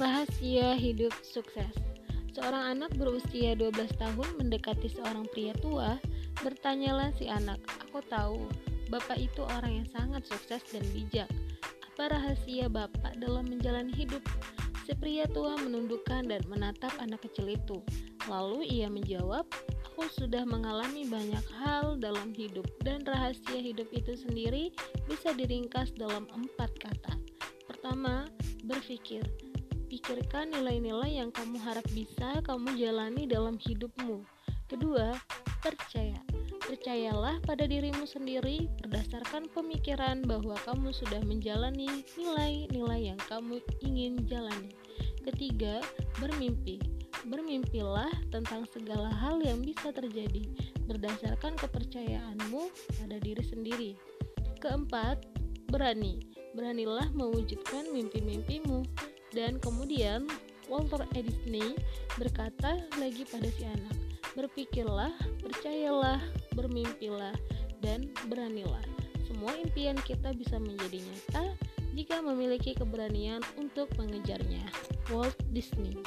Rahasia hidup sukses Seorang anak berusia 12 tahun mendekati seorang pria tua Bertanyalah si anak, aku tahu Bapak itu orang yang sangat sukses dan bijak Apa rahasia Bapak dalam menjalani hidup? Si pria tua menundukkan dan menatap anak kecil itu Lalu ia menjawab, aku sudah mengalami banyak hal dalam hidup dan rahasia hidup itu sendiri bisa diringkas dalam empat kata. Pertama, berpikir. Pikirkan nilai-nilai yang kamu harap bisa kamu jalani dalam hidupmu. Kedua, percaya. Percayalah pada dirimu sendiri berdasarkan pemikiran bahwa kamu sudah menjalani nilai-nilai yang kamu ingin jalani. Ketiga, bermimpi. Bermimpilah tentang segala hal yang bisa terjadi berdasarkan kepercayaanmu pada diri sendiri. Keempat, berani. Beranilah mewujudkan mimpi-mimpimu dan kemudian Walter Disney berkata lagi pada si anak, berpikirlah, percayalah, bermimpilah, dan beranilah. Semua impian kita bisa menjadi nyata jika memiliki keberanian untuk mengejarnya. Walt Disney